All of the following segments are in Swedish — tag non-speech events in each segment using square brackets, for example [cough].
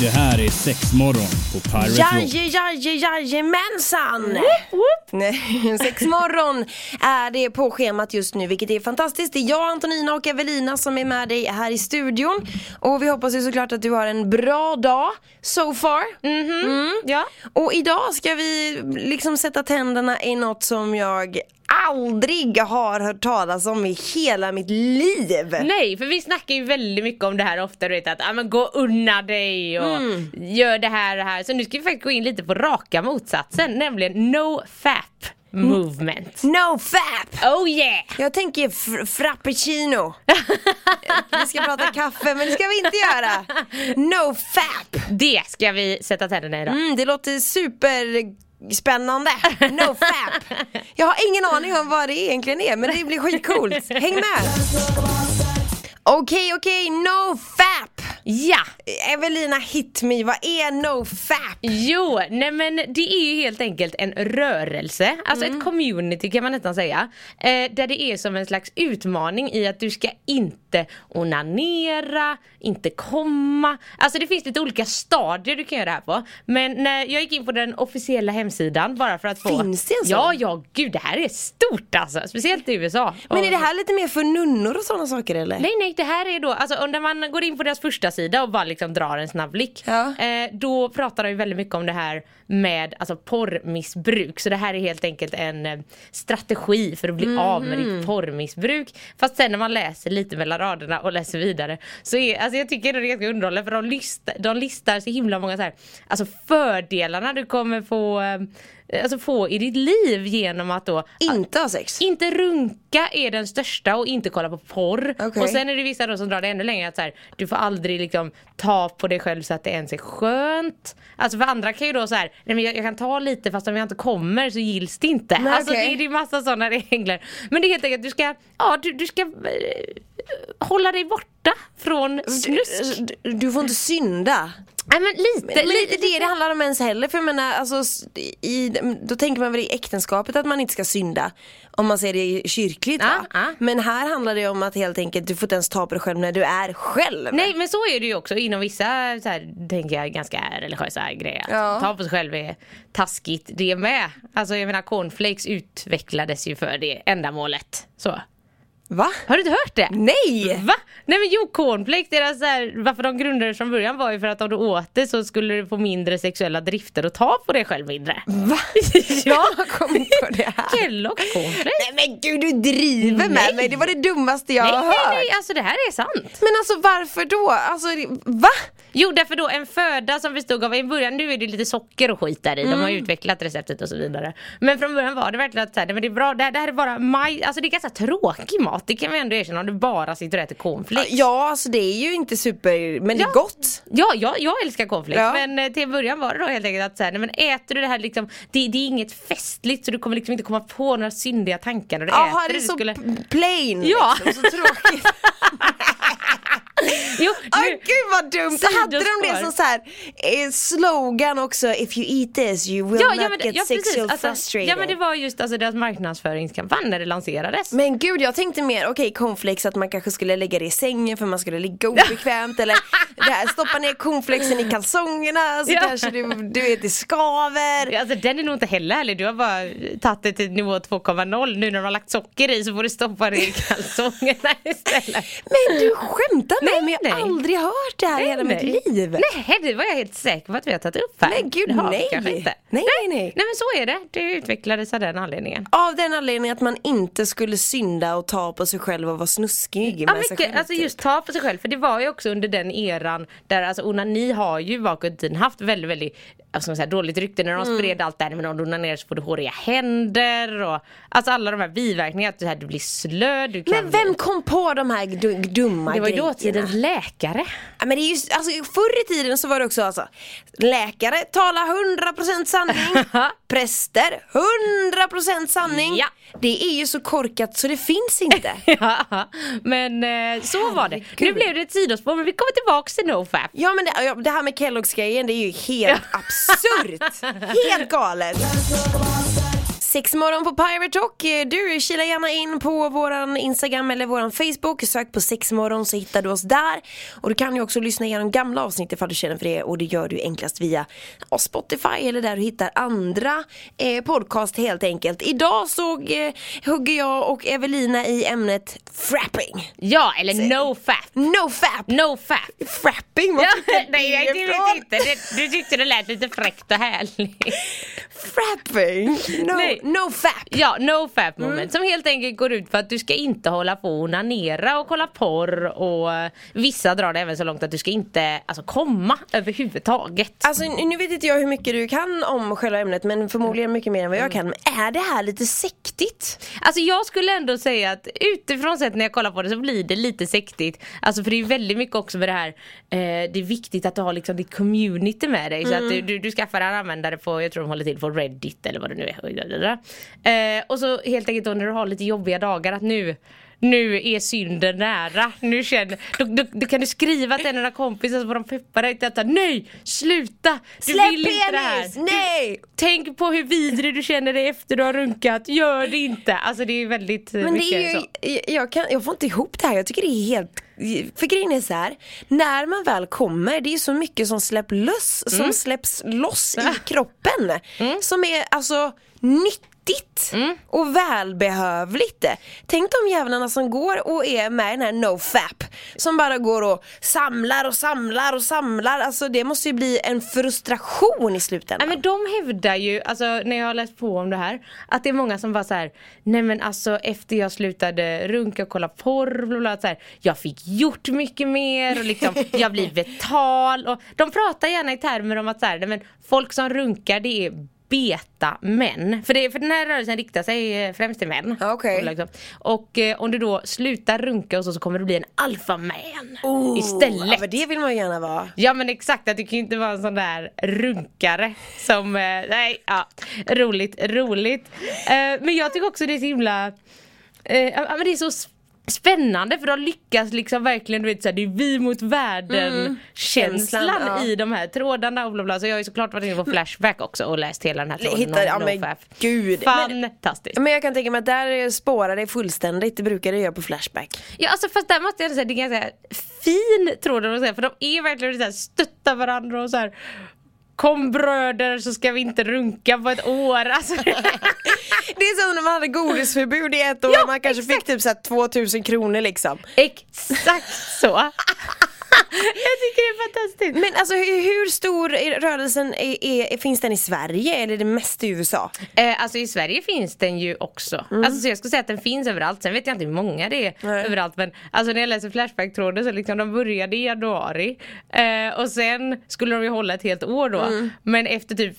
Det här är sex morgon på Pirate Rock. Jaje, jaje, jajamensan! Nej, [laughs] Sex morgon är det på schemat just nu vilket är fantastiskt. Det är jag, Antonina och Evelina som är med dig här i studion. Och vi hoppas ju såklart att du har en bra dag so far. Mm. Ja. Och idag ska vi liksom sätta tänderna i något som jag aldrig har hört talas om i hela mitt liv. Nej, för vi snackar ju väldigt mycket om det här ofta, du vet att ah, men gå unna dig och Mm. gör det här och det här. Så nu ska vi faktiskt gå in lite på raka motsatsen, nämligen no fap movement. No fap! Oh yeah! Jag tänker fr- frappuccino. [laughs] vi ska prata kaffe men det ska vi inte göra. No fap! Det ska vi sätta tänderna i idag. Mm, det låter Spännande, No fap. Jag har ingen aning om vad det egentligen är men det blir skitcoolt. Häng med! Okej, okej, no fap! Ja! Evelina hit me, vad är no fap? Jo, nej men det är ju helt enkelt en rörelse, alltså Mm. ett community kan man nästan säga. Eh, där det är som en slags utmaning i att du ska inte onanera, inte komma. Alltså det finns lite olika stadier du kan göra det här på. Men när jag gick in på den officiella hemsidan bara för att få... Finns det en sån? Ja, ja, gud det här är stort alltså. Speciellt i USA. Men är det här lite mer för nunnor och sådana saker eller? Nej nej det här är då, alltså när man går in på deras första sida och bara liksom drar en snabb blick. Ja. Eh, då pratar de väldigt mycket om det här med alltså porrmissbruk. Så det här är helt enkelt en eh, strategi för att bli av med ditt porrmissbruk. Fast sen när man läser lite mellan raderna och läser vidare så är, alltså jag tycker det är ganska underhållande för de listar, de listar så himla många så här, alltså fördelarna du kommer få, eh, alltså få i ditt liv genom att då Inte ha sex? inte runka är den största och inte kolla på porr. Okej. Och sen är det vissa då som drar det ännu längre att så här, du får aldrig liksom ta på dig själv så att det ens är skönt. Alltså för andra kan ju då så här, nej men jag, jag kan ta lite fast om jag inte kommer så gills det inte. Nej, alltså okej. det, är- det är massa sådana [laughs] regler. Men det är helt enkelt att du ska, ja du, du ska eh, hålla dig borta från snusk. Du, du får inte synda. Nej men lite, Men det är lite, det det handlar om ens heller för jag menar alltså i, då tänker man väl i äktenskapet att man inte ska synda Om man ser det kyrkligt? Ja, ja. Men här handlar det om att helt enkelt du får inte ens ta på dig själv när du är själv Nej men så är det ju också inom vissa, så här, tänker jag, ganska religiösa grejer. Att Ja. Ta på sig själv är taskigt det med. Alltså jag menar cornflakes utvecklades ju för det ändamålet. Så. Va? Har du inte hört det? Nej! Va? Nej men jo cornflakes, deras så här, varför de grundades från början var ju för att om du åt det så skulle du få mindre sexuella drifter och ta på dig själv mindre. Va? [laughs] ja! Jag kom på det här Kellogg's cornflakes. Nej men gud du driver med Nej. mig, det var det dummaste jag Nej, har nej, hört nej, alltså det här är sant. Men alltså varför då? Alltså va? Jo därför då en föda som bestod av, i början nu är det lite socker och skit där i, de har Mm. utvecklat receptet och så vidare. Men från början var det verkligen att så här, men det är bra, det här, det här är bara maj, alltså det är ganska tråkig mat, det kan vi ändå erkänna om du bara sitter och äter cornflakes. Ja alltså det är ju inte super, men det Ja. är gott Ja, ja, jag älskar cornflakes Ja. men eh, till början var det då helt enkelt att så här, nej, men äter du det här liksom, det, det är inget festligt så du kommer liksom inte komma på några syndiga tankar när du Jaha äter det är Du så skulle- plain Ja. liksom, så tråkigt [laughs] [laughs] [laughs] Jo, Åh nu- gud vad dumt! Hade de det som så här, eh, slogan också If you eat this you will Ja, not ja, men, get ja, sexual Alltså, frustrated ja men det var just alltså, deras marknadsföringskampanj när det lanserades. Men gud jag tänkte mer, okej cornflakes att man kanske skulle lägga det i sängen för man skulle ligga obekvämt eller [laughs] det här, stoppa ner cornflakesen i kalsongerna så Ja. kanske du, du vet det skaver Alltså den är nog inte heller härlig. Du har bara tagit det till nivå 2,0. Nu när de har lagt socker i så får du stoppa det i [laughs] kalsongerna istället. Men du skämtar med Nej, mig, jag har aldrig hört det här i hela mitt liv Nej, det var jag helt säker på att vi har tagit upp här. Men gud, nej. inte. Nej, nej, nej. Nej men så är det. Det utvecklades av den anledningen. Av den anledningen att man inte skulle synda och ta på sig själv och vara snuskig Ja mycket, själv alltså typ. just ta på sig själv för det var ju också under den eran där alltså onani har ju bakåt i tiden haft väldigt väldigt man säga, dåligt rykte när de Mm. spred allt det här men om du onanerar så får du håriga händer och alltså alla de här biverkningarna att du, här, du blir slö, du kan Men vem kom på de här du- dumma Det var ju grejerna? Dåtidens läkare. Ja, men det är ju, alltså, förr i tiden så var det också alltså, läkare talar 100% sanning, [laughs] präster 100% sanning. Ja. Det är ju så korkat så det finns inte. [laughs] Ja, men eh, så var det. Nu blev det ett sidospår men vi kommer tillbaks till NoFap. Ja men det, det här med Kellogg's grejen det är ju helt absurt. [laughs] Helt galet. Sex morgon på Pirate Rock. Du, kila gärna in på våran Instagram eller våran Facebook. Sök på sexmorgon så hittar du oss där. Och du kan ju också lyssna igenom gamla avsnitt ifall du känner för det. Och det gör du enklast via ja, Spotify eller där du hittar andra eh, podcast helt enkelt. Idag så eh, hugger jag och Evelina i ämnet frapping. Ja, eller NoFap. No fap! NoFap. Frapping, vad Ja, tycker du [laughs] nej, jag vet inte. Det, du tyckte det lät lite fräckt och härligt. Frapping? No, Nej. No fap. Ja, NoFap moment som helt enkelt går ut på att du ska inte hålla på och onanera och kolla porr och eh, vissa drar det även så långt att du ska inte alltså, komma överhuvudtaget. Alltså nu vet inte jag hur mycket du kan om själva ämnet men förmodligen mycket mer än vad jag kan. Men är det här lite sektigt? Alltså jag skulle ändå säga att utifrån sett när jag kollar på det så blir det lite sektigt. Alltså för det är väldigt mycket också med det här eh, Det är viktigt att du har liksom ditt community med dig. Så att du, du, du skaffar en användare på, jag tror de håller till på Reddit eller vad det nu är. Eh, och så helt enkelt då när du har lite jobbiga dagar att nu nu är synden nära. Nu känner, då, då, då kan du skriva till en av dina kompisar så får de peppa dig till att nej, sluta! Du Släpp vill inte det här. Nej! Tänk på hur vidrig du känner dig efter du har runkat, gör det inte. Alltså det är väldigt eh, Men det mycket är ju, så. jag, jag, kan, jag får inte ihop det här, jag tycker det är helt för grejen är så här, när man väl kommer, det är så mycket som släpps loss, Mm. som släpps loss i [laughs] kroppen. Som är alltså nyttigt Mm. och välbehövligt. Tänk de jävlarna som går och är med i den här NoFap. Som bara går och samlar och samlar och samlar. Alltså det måste ju bli en frustration i slutändan. Nej men de hävdar ju, alltså när jag har läst på om det här Att det är många som bara så här, Nej men alltså efter jag slutade runka och kolla porr bla bla, så här, Jag fick gjort mycket mer och liksom [laughs] Jag blir vital och De pratar gärna i termer om att så här, nej, men folk som runkar det är beta-män. För, det, för den här rörelsen riktar sig eh, främst till män. Och, liksom. och eh, om du då slutar runka och så, så kommer du bli en alfaman Oh, istället. Ja, men det vill man ju gärna vara. Ja men exakt, att du kan ju inte vara en sån där runkare som, eh, nej, ja, roligt, roligt. Eh, men jag tycker också det är så himla, eh, ja men det är så spännande för de lyckas liksom verkligen, du vet såhär, det är vi mot världen Mm. Känslan, ja. i de här trådarna och bla bla. Så jag har ju såklart varit inne på Flashback också och läst hela den här tråden Hittar- ja, men gud. Fantastiskt. Men jag kan tänka mig att där spårar det fullständigt, det brukar det göra på Flashback. Ja alltså fast där måste jag säga det är ganska fin tråd för de är verkligen så här stöttar varandra och så här Kom bröder så ska vi inte runka på ett år. Alltså, [laughs] Det är som när man hade godisförbud i ett år Ja, man kanske fick typ så här 2000 kronor liksom. Exakt så Jag tycker det är fantastiskt. Men alltså hur, stor är rörelsen, är, är, finns den i Sverige? Eller är det mest i USA? eh, Alltså i Sverige finns den ju också. Alltså så jag skulle säga att den finns överallt. Sen vet jag inte hur många det är Nej. överallt Men alltså när jag läser Flashback-tråden så liksom de började i januari. Eh, Och sen skulle de ju hålla ett helt år då. Men efter typ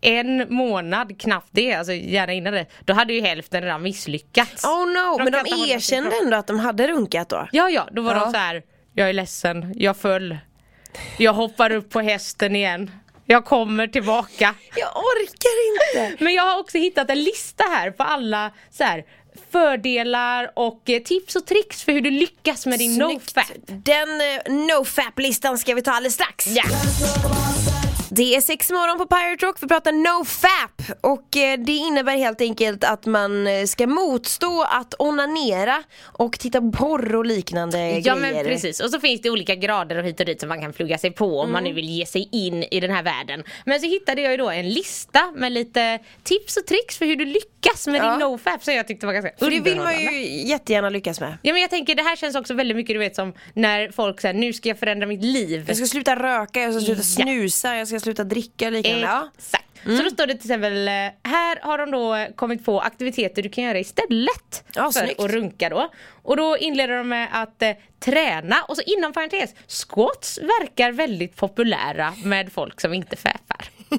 en månad, knappt det, alltså gärna innan det Då hade ju hälften redan misslyckats. Oh no, men de hålla sig erkände ändå att de hade runkat då? Ja ja, då var Ja. de så här. Jag är ledsen, jag föll Jag hoppar upp på hästen igen Jag kommer tillbaka Jag orkar inte! [laughs] Men jag har också hittat en lista här på alla så här, fördelar och tips och tricks för hur du lyckas med din Snyggt. nofap. Den eh, nofap-listan ska vi ta alldeles strax. Ja. Det är sex morgon på Pirate Rock, vi pratar nofap och eh, det innebär helt enkelt att man eh, ska motstå att onanera och titta på porr och liknande Ja grejer. men precis, och så finns det olika grader och hit och dit som man kan plugga sig på om man Mm. nu vill ge sig in i den här världen. Men så hittade jag ju då en lista med lite tips och tricks för hur du lyckas med Ja. din nofap som jag tyckte var ganska För det vill man underhållande. ju jättegärna lyckas med. Ja men jag tänker det här känns också väldigt mycket du vet som när folk säger nu ska jag förändra mitt liv. Jag ska sluta röka, jag ska sluta Ja. snusa, jag ska sluta dricka liknande. Exakt. Så då står det till exempel, eh, här har de då kommit på aktiviteter du kan göra istället Ja, för snyggt. att runka då. Och då inleder de med att eh, träna och så inom parentes, squats verkar väldigt populära med folk som inte fäfar. [laughs]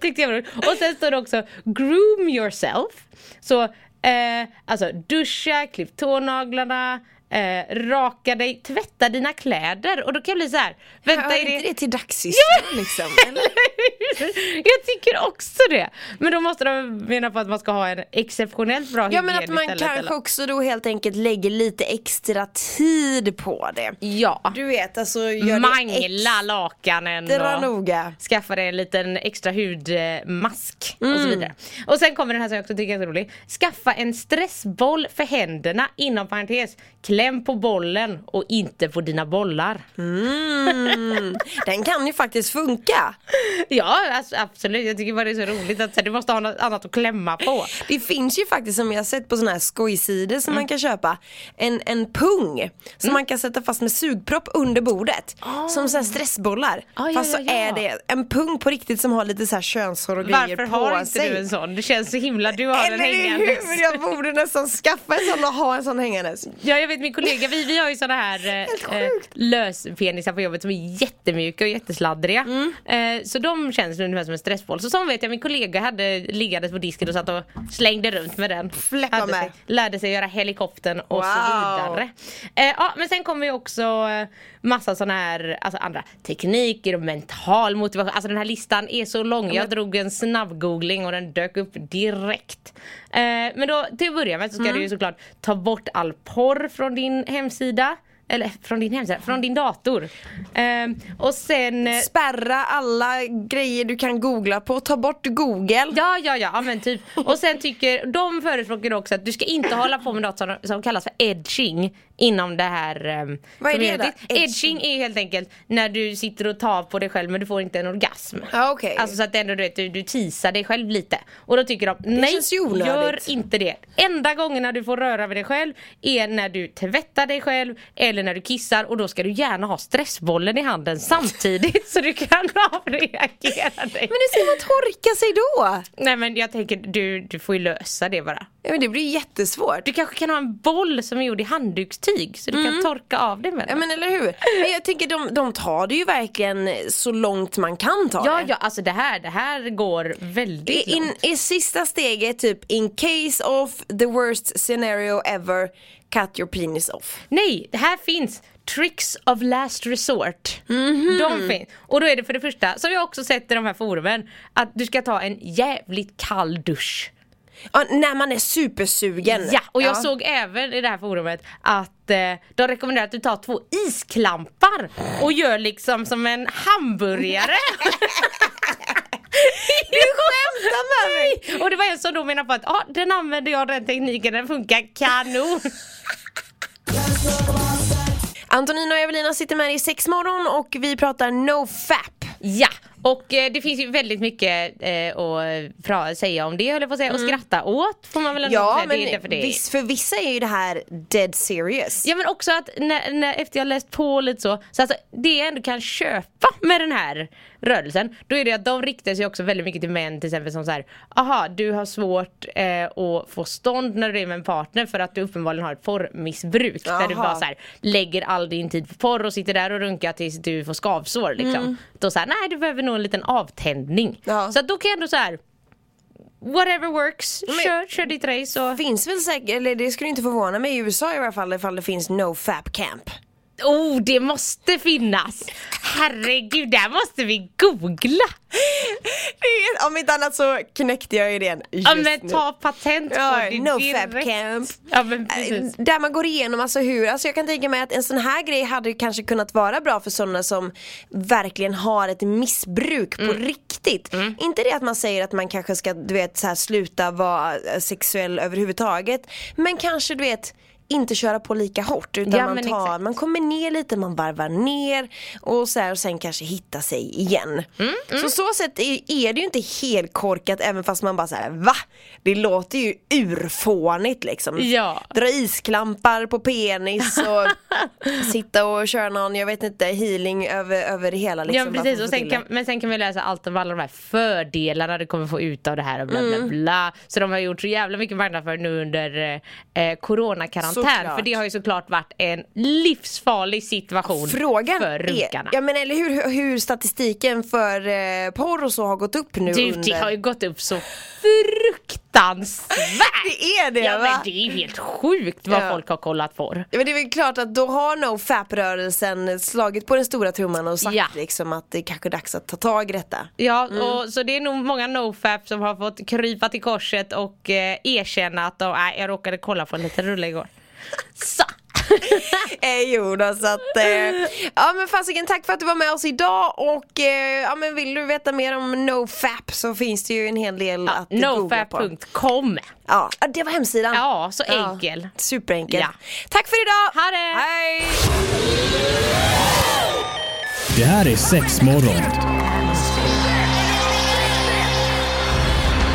Tyckte jag var roligt. Och sen står det också groom yourself. Så eh, alltså duscha, klipp tånaglarna, eh, raka dig, tvätta dina kläder och då kan jag bli så här. Vänta Hör är inte det... det till dagssysslan liksom? Eller? [laughs] jag tycker också det. Men då måste de mena på att man ska ha en exceptionellt bra Ja men att man istället, kanske eller? också då helt enkelt lägger lite extra tid på det. Ja. Du vet alltså gör det Mangla lakanen och noga. skaffa dig en liten extra hudmask och Mm. så vidare. Och sen kommer den här som jag också tycker är så rolig. Skaffa en stressboll för händerna inom parentes. Kläm på bollen och inte på dina bollar. Mm. Den kan ju faktiskt funka. Ja alltså, absolut, jag tycker bara det är så roligt att så du måste ha något annat att klämma på. Det finns ju faktiskt som jag har sett på sådana här skojsidor som Mm. man kan köpa En, en pung som man kan sätta fast med sugpropp under bordet Som så stressbollar ja, Fast så ja, ja. är det en pung på riktigt som har lite så här könshår och grejer Varför på har inte sig du en sån? Det känns så himla, du har den Eller hängandes. hur? Jag borde nästan skaffa en sån och ha en sån hängandes Ja jag vet min kollega, vi, vi har ju såna här eh, eh, löspenisar på jobbet som är jättemjuka och jättesladdriga. Mm. Eh, så de känns ungefär som en stressboll. Så som vet jag min kollega hade liggandes på disken och satt och slängde runt med den. Fläppa Hade med. Sig, lärde sig göra helikoptern och så Wow. vidare. Eh, ja men sen kommer ju också eh, massa såna här alltså andra tekniker och mental motivation. Alltså den här listan är så lång. Jag drog en snabb googling och den dök upp direkt. Eh, men då till att börja med så ska Mm. du ju såklart ta bort all porr från din hemsida. Eller från din hemsida, från din dator. Eh, och sen eh, Spärra alla grejer du kan googla på, ta bort google Ja, ja, ja, ja, men typ. Och sen tycker, de förespråkar också att du ska inte hålla på med något som, som kallas för edging inom det här um, Vad är det då? Edging. Edging? är helt enkelt när du sitter och tar på dig själv men du får inte en orgasm. Ja, okej. Alltså så att ändå du vet, du, du teasar dig själv lite. Och då tycker de, nej gör inte det. Enda gångerna du får röra vid dig själv är när du tvättar dig själv eller när du kissar och då ska du gärna ha stressbollen i handen samtidigt så du kan [laughs] avreagera dig. Men hur ska man torka sig då? Nej men jag tänker du, du får ju lösa det bara. Ja, men det blir jättesvårt Du kanske kan ha en boll som är gjord i handdukstyg så du kan torka av det med Ja den. men eller hur? Men jag tänker de, de tar det ju verkligen så långt man kan ta Ja det ja alltså det här, det här går väldigt I, in, långt. I sista steget typ in case of the worst scenario ever cut your penis off. Nej, det här finns Tricks of last resort. Mhm. De finns. Och då är det för det första, som jag också sett i de här forumen, att du ska ta en jävligt kall dusch. Ja, när man är supersugen. Ja, och jag såg även i det här forumet att eh, de rekommenderar att du tar två isklampar och gör liksom som en hamburgare. [laughs] Du skämtar med mig! [laughs] Och det var en som då menade på att ah, den använder jag den tekniken, den funkar kanon. Antonina och Evelina sitter med i sex morgon och vi pratar NoFap. Ja, och eh, det finns ju väldigt mycket eh, att pra- säga om det höll jag på att säga, och skratta åt får man väl ändå Ja säga. men det är därför det är- viss, för vissa är ju det här dead serious. Ja men också att när, när, efter jag läst på lite så, så alltså, det jag ändå kan köpa med den här rörelsen, då är det att de riktar sig också väldigt mycket till män till exempel som så här, aha du har svårt eh, att få stånd när du är med en partner för att du uppenbarligen har ett porrmissbruk. Där du Aha. bara så här, lägger all din tid på porr och sitter där och runkar tills du får skavsår liksom. Då så här, nej du behöver nog en liten avtändning. Ja. Så att då kan jag ändå så här. Whatever works, Men- kör, kör ditt race och Finns väl säkert, eller det skulle inte förvåna mig i USA i alla fall ifall det finns NoFap camp. Oh, det måste finnas! Herregud, där måste vi googla! Är- Om inte annat så knäckte jag idén just Ja men nu. ta patent på Ja, det NoFap direkt. camp. Ja men precis. Eh, Där man går igenom alltså hur, alltså jag kan tänka mig att en sån här grej hade kanske kunnat vara bra för sådana som verkligen har ett missbruk på Mm. riktigt. Inte det att man säger att man kanske ska du vet så här, sluta vara sexuell överhuvudtaget. Men kanske du vet inte köra på lika hårt utan Ja, man, tar, man kommer ner lite, man varvar ner och, så här, och sen kanske hitta sig igen. Mm, Så så sätt är, det ju inte helt korkat även fast man bara såhär va? Det låter ju urfånigt liksom. Ja. Dra isklampar på penis och [laughs] sitta och köra någon, jag vet inte, healing över, över det hela liksom. Ja precis, och sen kan, men sen kan vi läsa allt om alla de här fördelarna du kommer få ut av det här och bla bla Mm. bla. Så de har gjort så jävla mycket marknadsföring nu under eh, coronakarantän. Såklart. För det har ju såklart varit en livsfarlig situation Frågan för är, runkarna. ja men eller hur, hur, statistiken för eh, porr och så har gått upp nu Du, det under har ju gått upp så fruktansvärt! [laughs] Det är det Ja va? men det är ju helt sjukt vad Ja. folk har kollat på. Ja, men det är väl klart att då har NoFap-rörelsen slagit på den stora trumman och sagt Ja. liksom att det kanske är dags att ta tag i detta. Ja, och, så det är nog många nofap som har fått krypa till korset och eh, erkänna att de, nej, jag råkade kolla på en liten rulle igår. Så! Eh, jo då, så att eh, Ja men fasiken tack för att du var med oss idag och eh, ja men vill du veta mer om NoFap så finns det ju en hel del att googla på. Nofap.com Ja, ja, det var hemsidan. Ja, så enkel. Superenkel. Ja. Tack för idag! Ha det! Hej! Det här är sex morgon.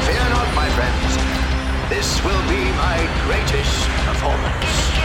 Fear not, my friends. This will be my greatest performance.